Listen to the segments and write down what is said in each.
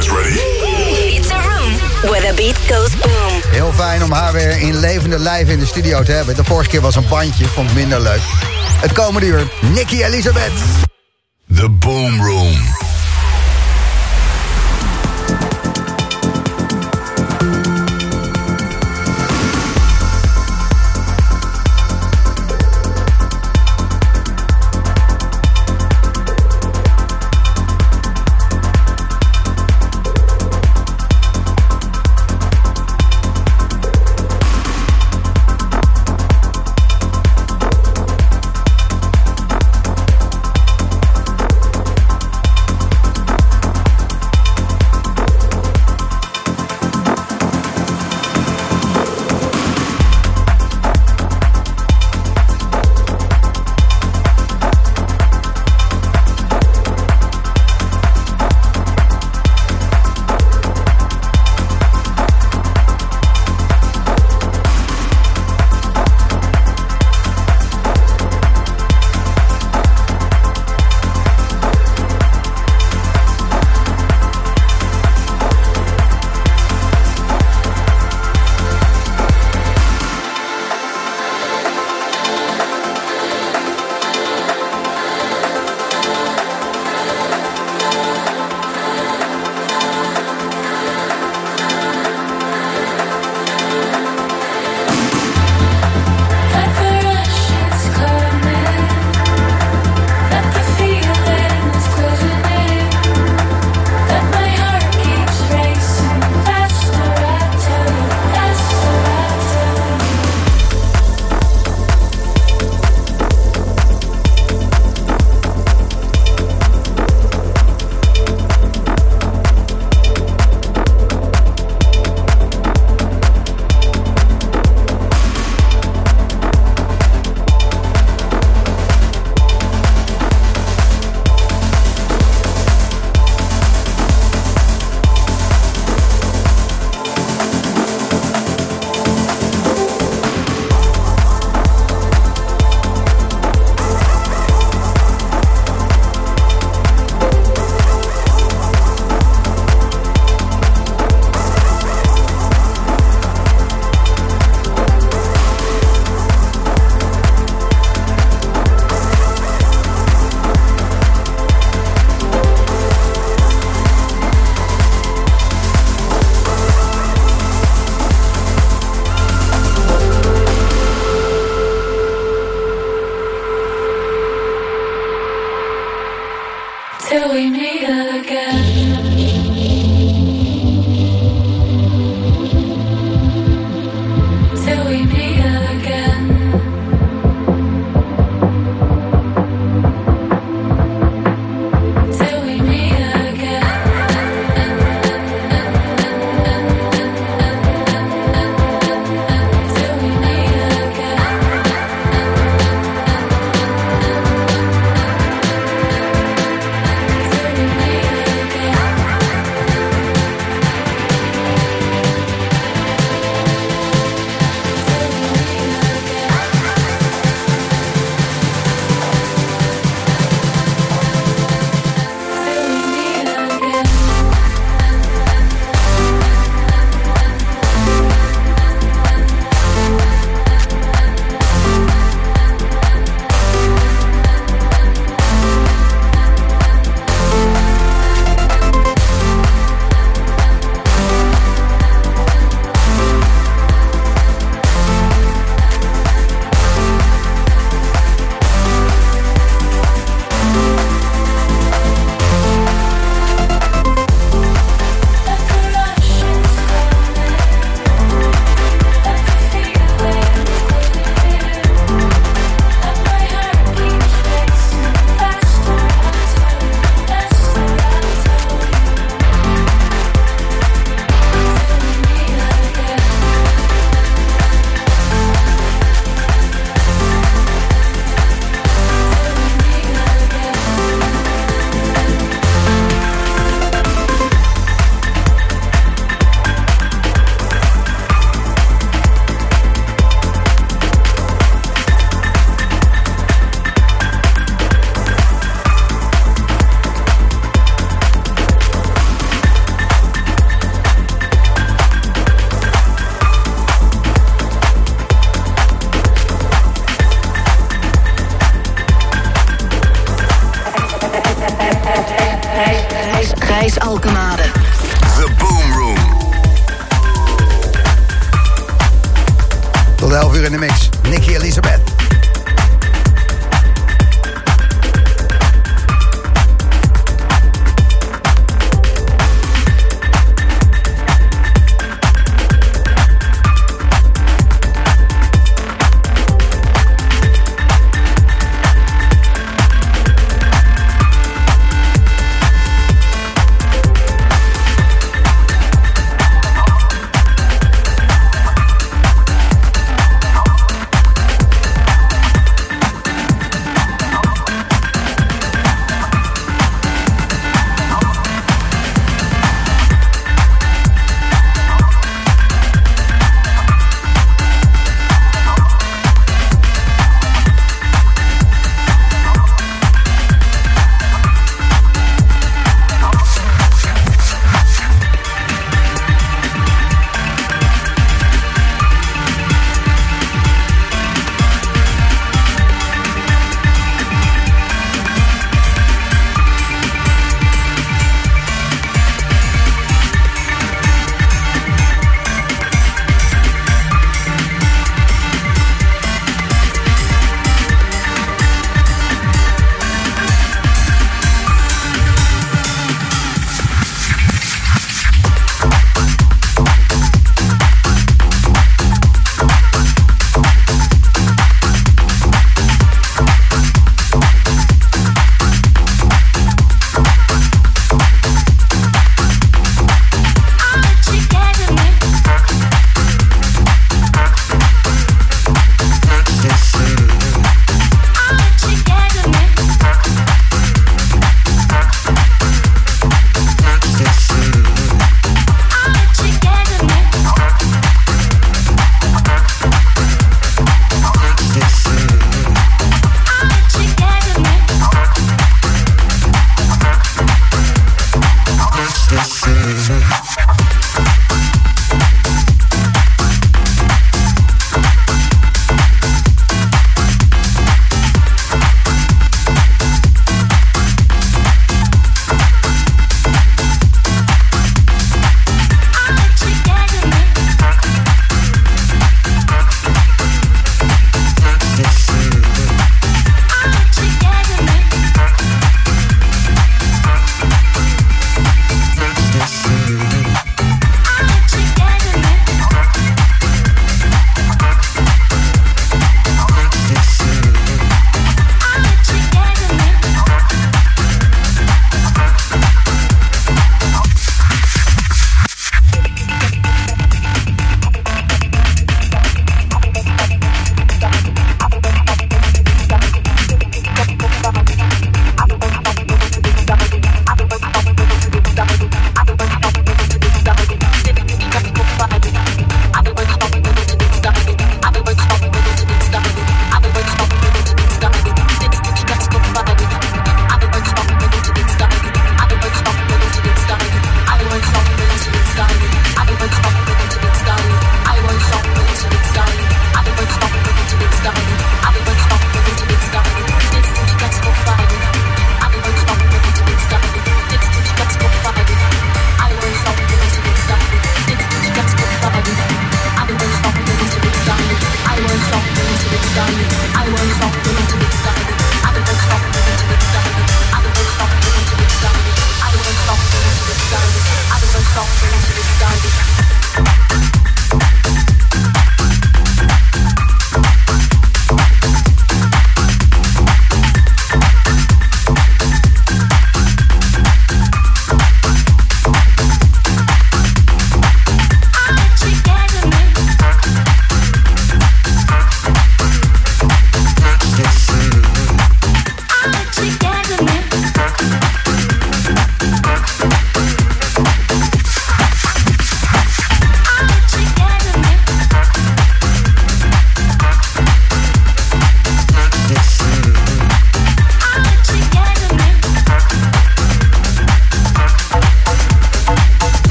guys ready? It's a room where the beat goes boom. Heel fijn om haar weer in levende lijf in de studio te hebben. De vorige keer was een bandje, vond ik minder leuk. Het komende uur, Nicky Elisabeth. The Boom Room. Gijs, Gijs Alkenade. The Boom Room. Tot 11 uur in de mix. Nicky Elisabeth.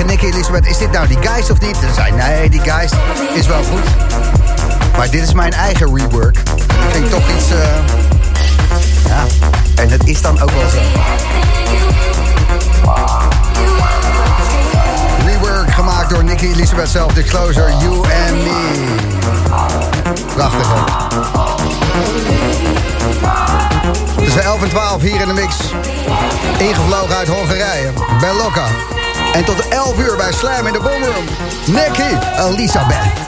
Tegen Nicky Elisabeth, is dit nou die Geist of niet? Ze zei, nee, die Geist is wel goed. Maar dit is mijn eigen rework. Ik ging toch iets... Uh... Ja, en het is dan ook wel zo. Rework gemaakt door Nicky Elisabeth zelf. Disclosure, You and Me. Prachtig, hè? Tussen 11 en 12 hier in de mix. Ingevlogen uit Hongarije. Belocca. En tot 11 uur bij Slam in de Boomroom. Nicky Elisabeth.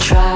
try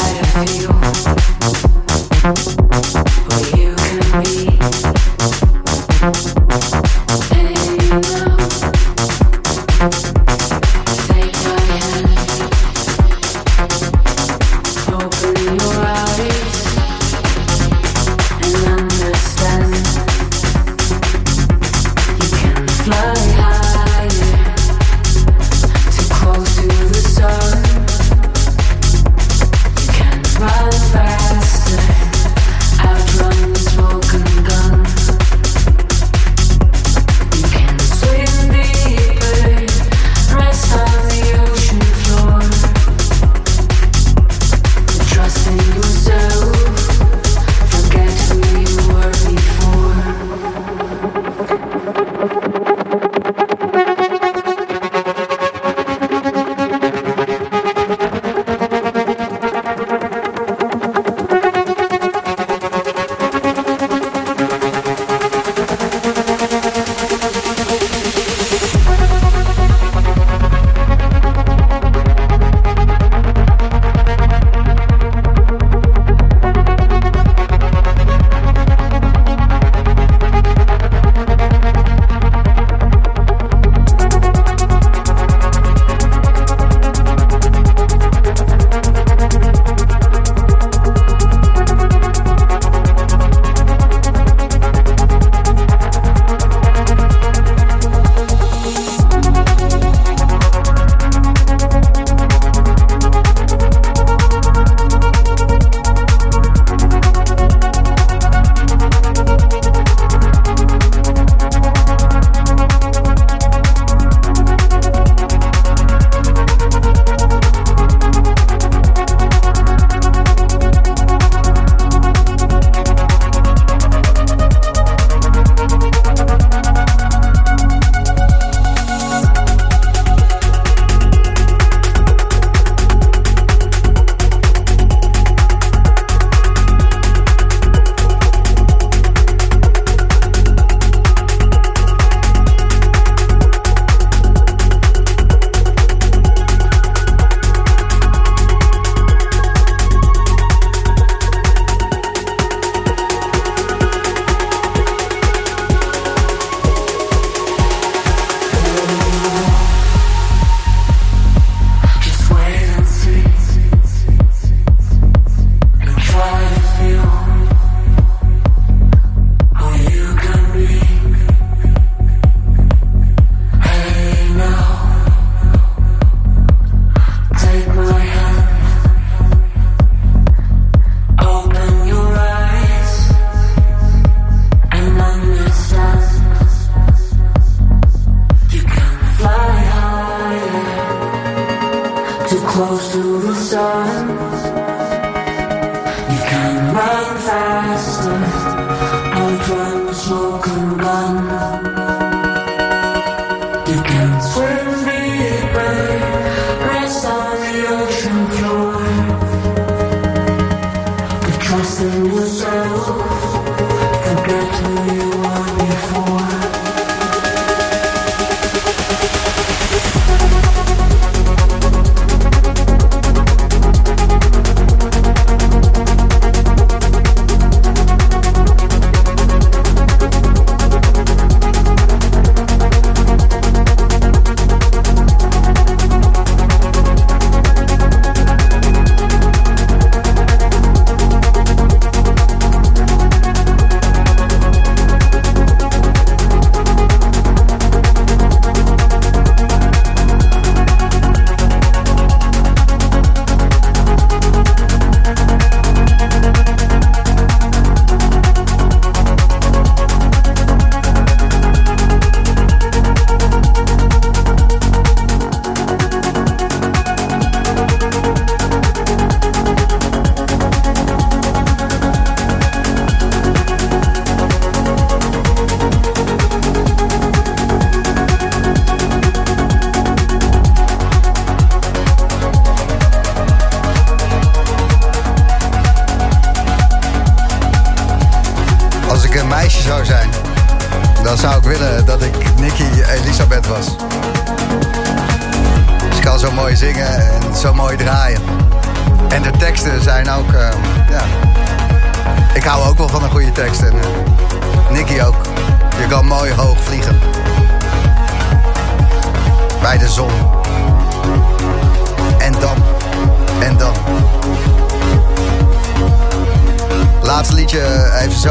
There was so forgotten you were before.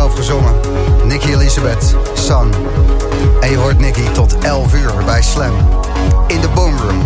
zelf. Nicky Elisabeth, Sun. En je hoort Nicky tot 11 uur bij Slam. In de Boomroom.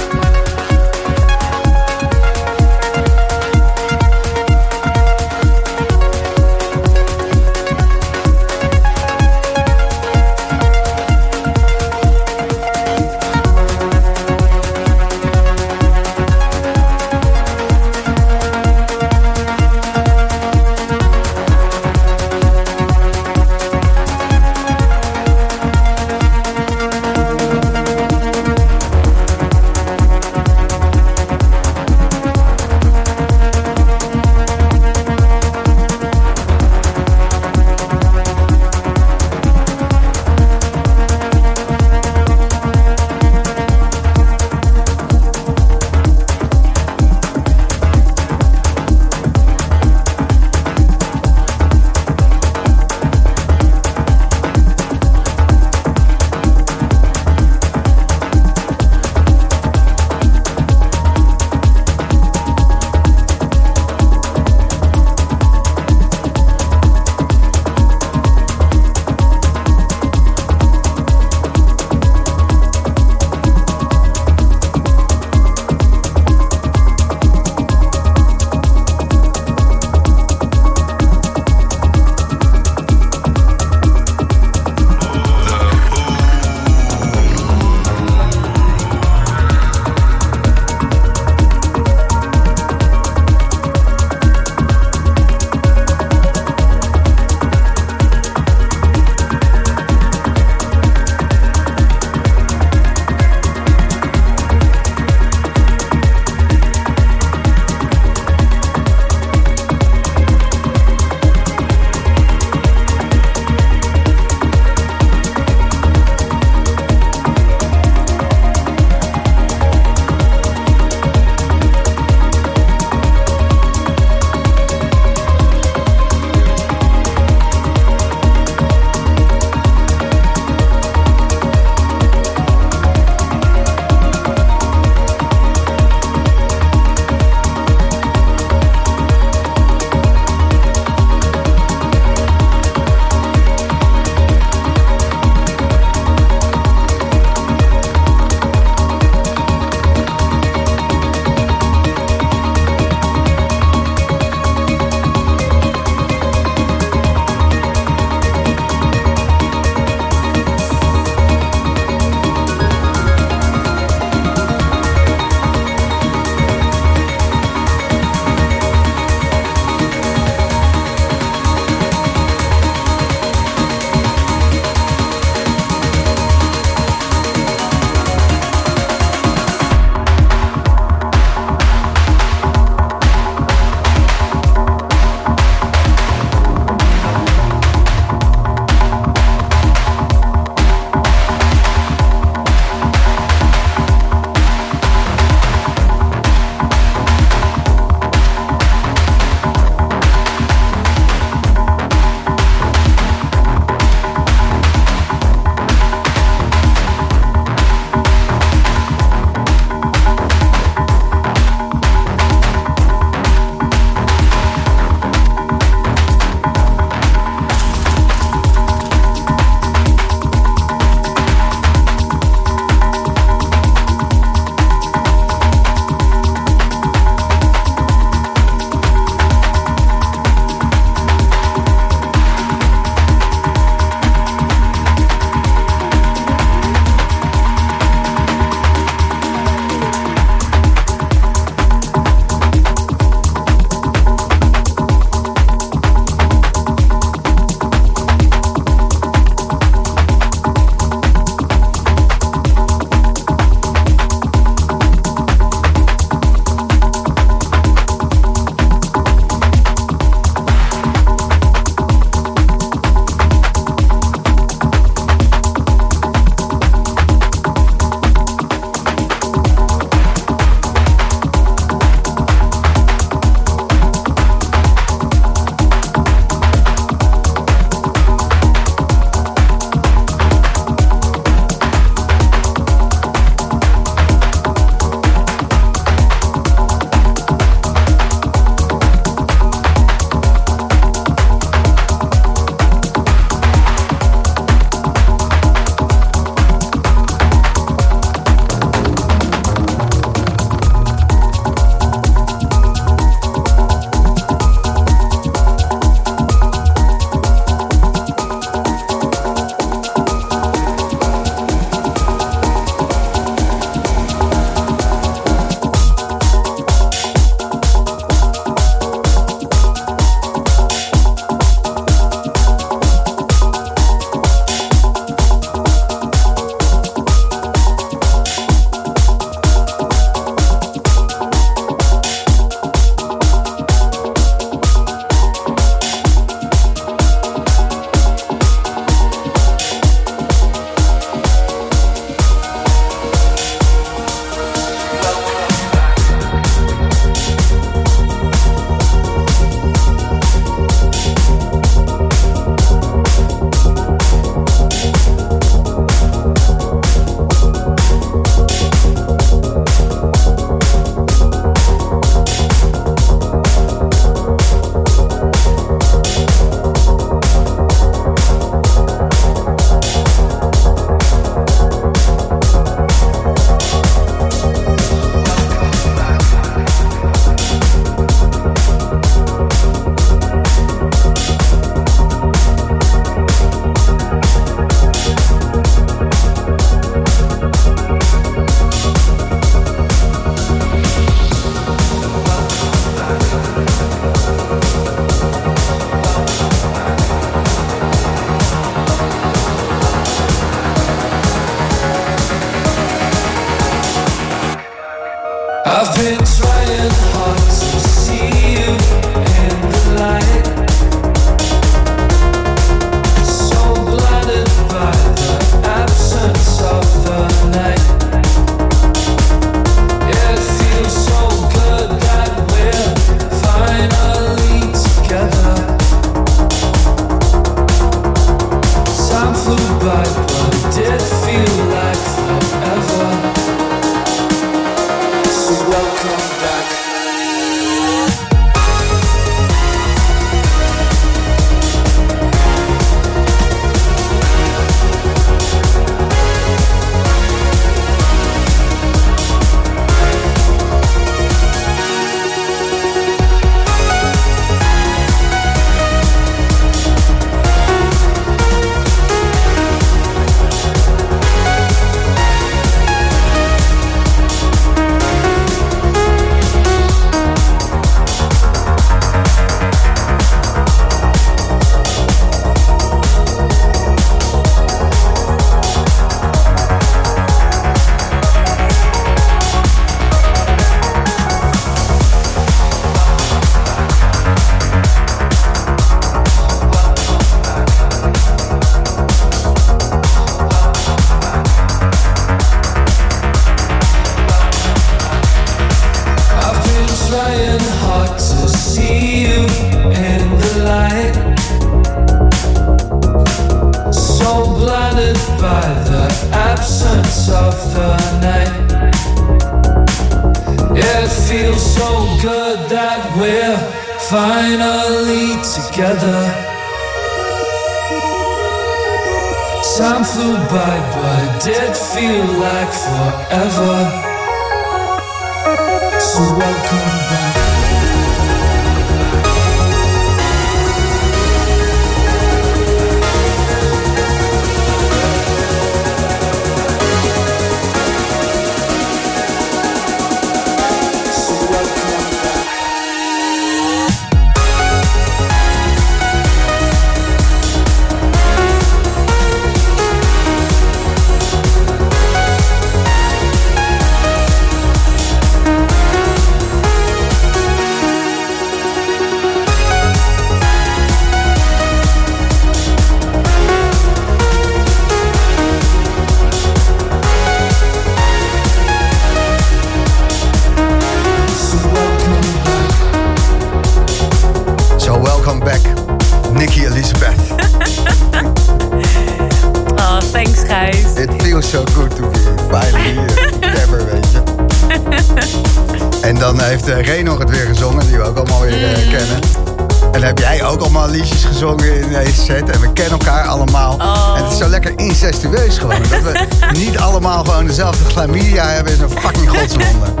Chlamydia hebben is een fucking godswonde.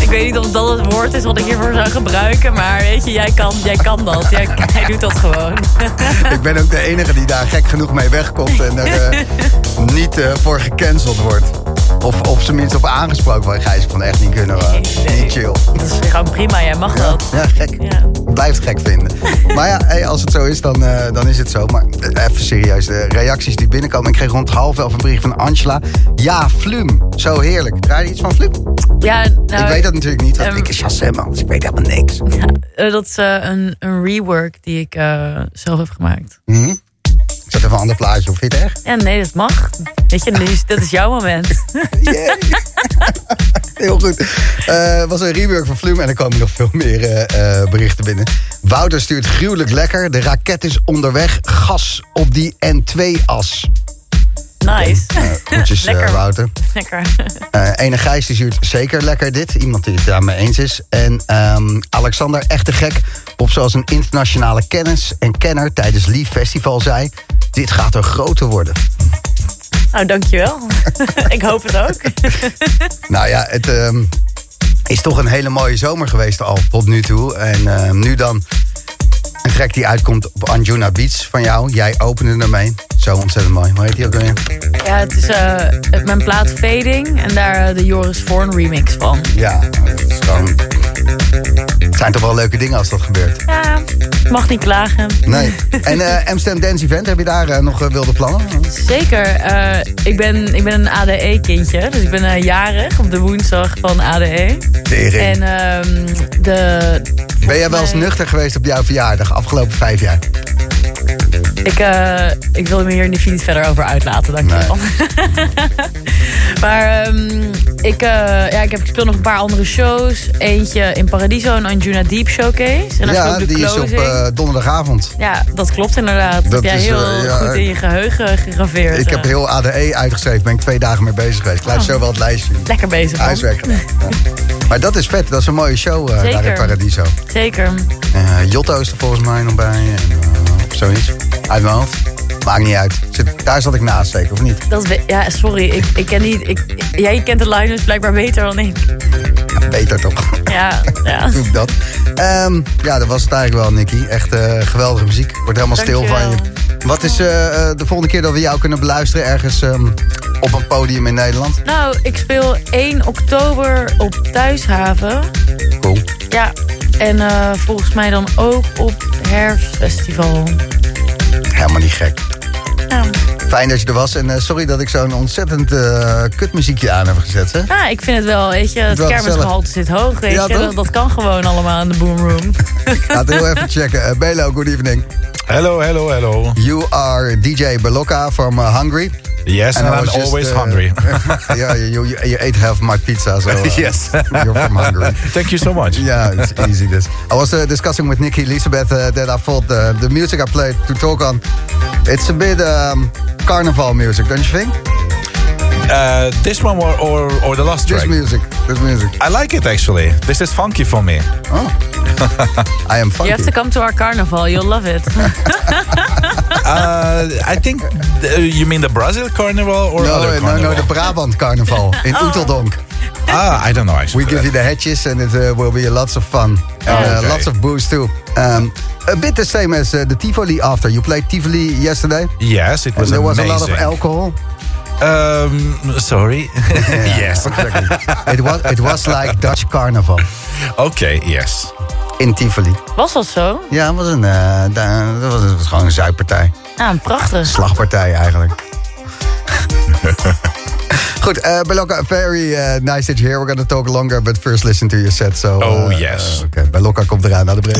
Ik weet niet of dat het woord is wat ik hiervoor zou gebruiken. Maar weet je, jij kan, jij kan dat. Jij, jij doet dat gewoon. Ik ben ook de enige die daar gek genoeg mee wegkomt en er eh, niet eh, voor gecanceld wordt. Of op zijn minst op aangesproken van Gijs, het echt niet kunnen. Nee. Niet chill. Dat is gewoon prima, jij mag Ja, dat. ja, gek. Ja. Blijf het gek vinden. Maar ja, hey, als het zo is, dan, eh, dan is het zo. Maar even serieus, de reacties die binnenkomen. Ik kreeg rond half elf een brief van Angela. Ja, Flum. Zo heerlijk. Draai je iets van Flum? Ja, nou, ik weet dat natuurlijk niet, want ehm, ik is Shazam, man. Dus ik weet helemaal niks. eh, dat is eh, een, een rework die ik eh, zelf heb gemaakt. Mhm. Ik zet even een ander plaatje op. Vind je het erg? Ja, nee, dat mag. Weet je, nu dat is jouw moment. Heel goed. Eh was een rework van Flum en er komen nog veel meer berichten binnen. Wouter stuurt gruwelijk lekker. De raket is onderweg. Gas op die N2-as. Nice. Groetjes, eh, Lekker. Wouter. Lekker. Eh ene Gijs die stuurt zeker lekker dit. Iemand die het daarmee eens is. En ehm, Alexander, echte gek. Of zoals een internationale kennis en kenner tijdens Lief Festival zei... Dit gaat er groter worden. Nou, dankjewel. ik hoop het ook. Nou ja, het ehm, is toch een hele mooie zomer geweest al tot nu toe. En ehm, nu dan een track die uitkomt op Anjuna Beats van jou. Jij opende ermee. Zo ontzettend mooi. Hoe heet die ook weer? Ja, het is eh, mijn plaat Fading en daar eh, de Joris Voorn remix van. Ja, het is gewoon... Het zijn toch wel leuke dingen als dat gebeurt. Ja, mag niet klagen. Nee. En eh Amsterdam Dance Event, heb je daar eh, nog eh, wilde plannen? Zeker. ik, ben, ik ben een ADE-kindje. Dus ik ben jarig op de woensdag van ADE. Tering. En ehm, de... Ben jij wel eens nuchter geweest op jouw verjaardag, afgelopen vijf jaar? Ik, ik wil me hier niet verder over uitlaten, dankjewel. maar ehm, ik, eh, ja, ik, heb, ik speel nog een paar andere shows. Eentje in Paradiso, een Anjuna Deep Showcase. En dan Ja, de die is op closing. eh, donderdagavond. Ja, dat klopt inderdaad. Dat, heb jij is, heel eh, ja, goed in je geheugen gegraveerd. Ik heb heel ADE uitgeschreven, ben ik twee dagen mee bezig geweest. Ik laat Oh. zo wel het lijstje. Lekker bezig, man. Huiswerk gedaan. Ja. Maar dat is vet, dat is een mooie show daar in. Paradiso. Zeker. Jotto is er volgens mij nog bij. En, zoiets. Uit mijn hoofd. Maakt niet uit. Zit, daar zat ik naast zeker, of niet? Dat ja, sorry. Ik, ik ken niet... Ik, jij kent de line blijkbaar beter dan ik. Ja, beter toch. Ja, ja. Doe ik dat. Ehm, ja, dat was het eigenlijk wel, Nicky. Echt eh, geweldige muziek. Wordt helemaal stil van je. Wat is eh, eh, de volgende keer dat we jou kunnen beluisteren ergens ehm, op een podium in Nederland? Nou, ik speel 1 oktober op Thuishaven. Cool. Ja, en volgens mij dan ook op Herfstfestival. Helemaal niet gek. Ja. Fijn dat je er was. En eh, sorry dat ik zo'n ontzettend eh kutmuziekje aan heb gezet. Hè? Nou, ik vind het wel, weet je, het kermisgehalte zit hoog, weet Ja, je. toch? Dat, dat kan gewoon allemaal in de boomroom. Laten we heel even checken. Uh, Belo, good evening. Hello, hello, hello. You are DJ Beloka from uh, Hungary. Yes, and, I I'm was just, always uh, hungry. yeah, you, you, you ate half my pizza, so uh, yes. you're from Hungary. Thank you so much. Yeah, it's easy. This. I was uh, discussing with Nikki Elizabeth uh, that I thought uh, the music I played to talk on, it's a bit um, carnival music, don't you think? Uh, this one or, or, or the last track? This music, this music. I like it actually. This is funky for me. Oh, I am funky. You have to come to our carnival. You'll love it. Uh, I think uh, you mean the Brazil carnival or no, other no, carnival? no, the Brabant carnival in Oeteldonk. ah, I don't know actually. We give you the hedges, and it uh, will be lots of fun. And uh, Okay. lots of booze too. Um, a bit the same as uh, the Tivoli after. You played Tivoli yesterday. Yes, it was. And was there was a lot of alcohol. Um, sorry. yes. It was, it was like Dutch carnival Okay, yes. in Tivoli. Was dat zo? Ja, het was, een, eh, da- dat was, het was gewoon een zuippartij. Ja, een prachtig. Slagpartij eigenlijk. Goed, uh, Belokka, very uh, nice that you're here. We're going to talk longer, but first listen to your set. So, Oh, uh, yes. uh, Oké, Belokka komt eraan na de break.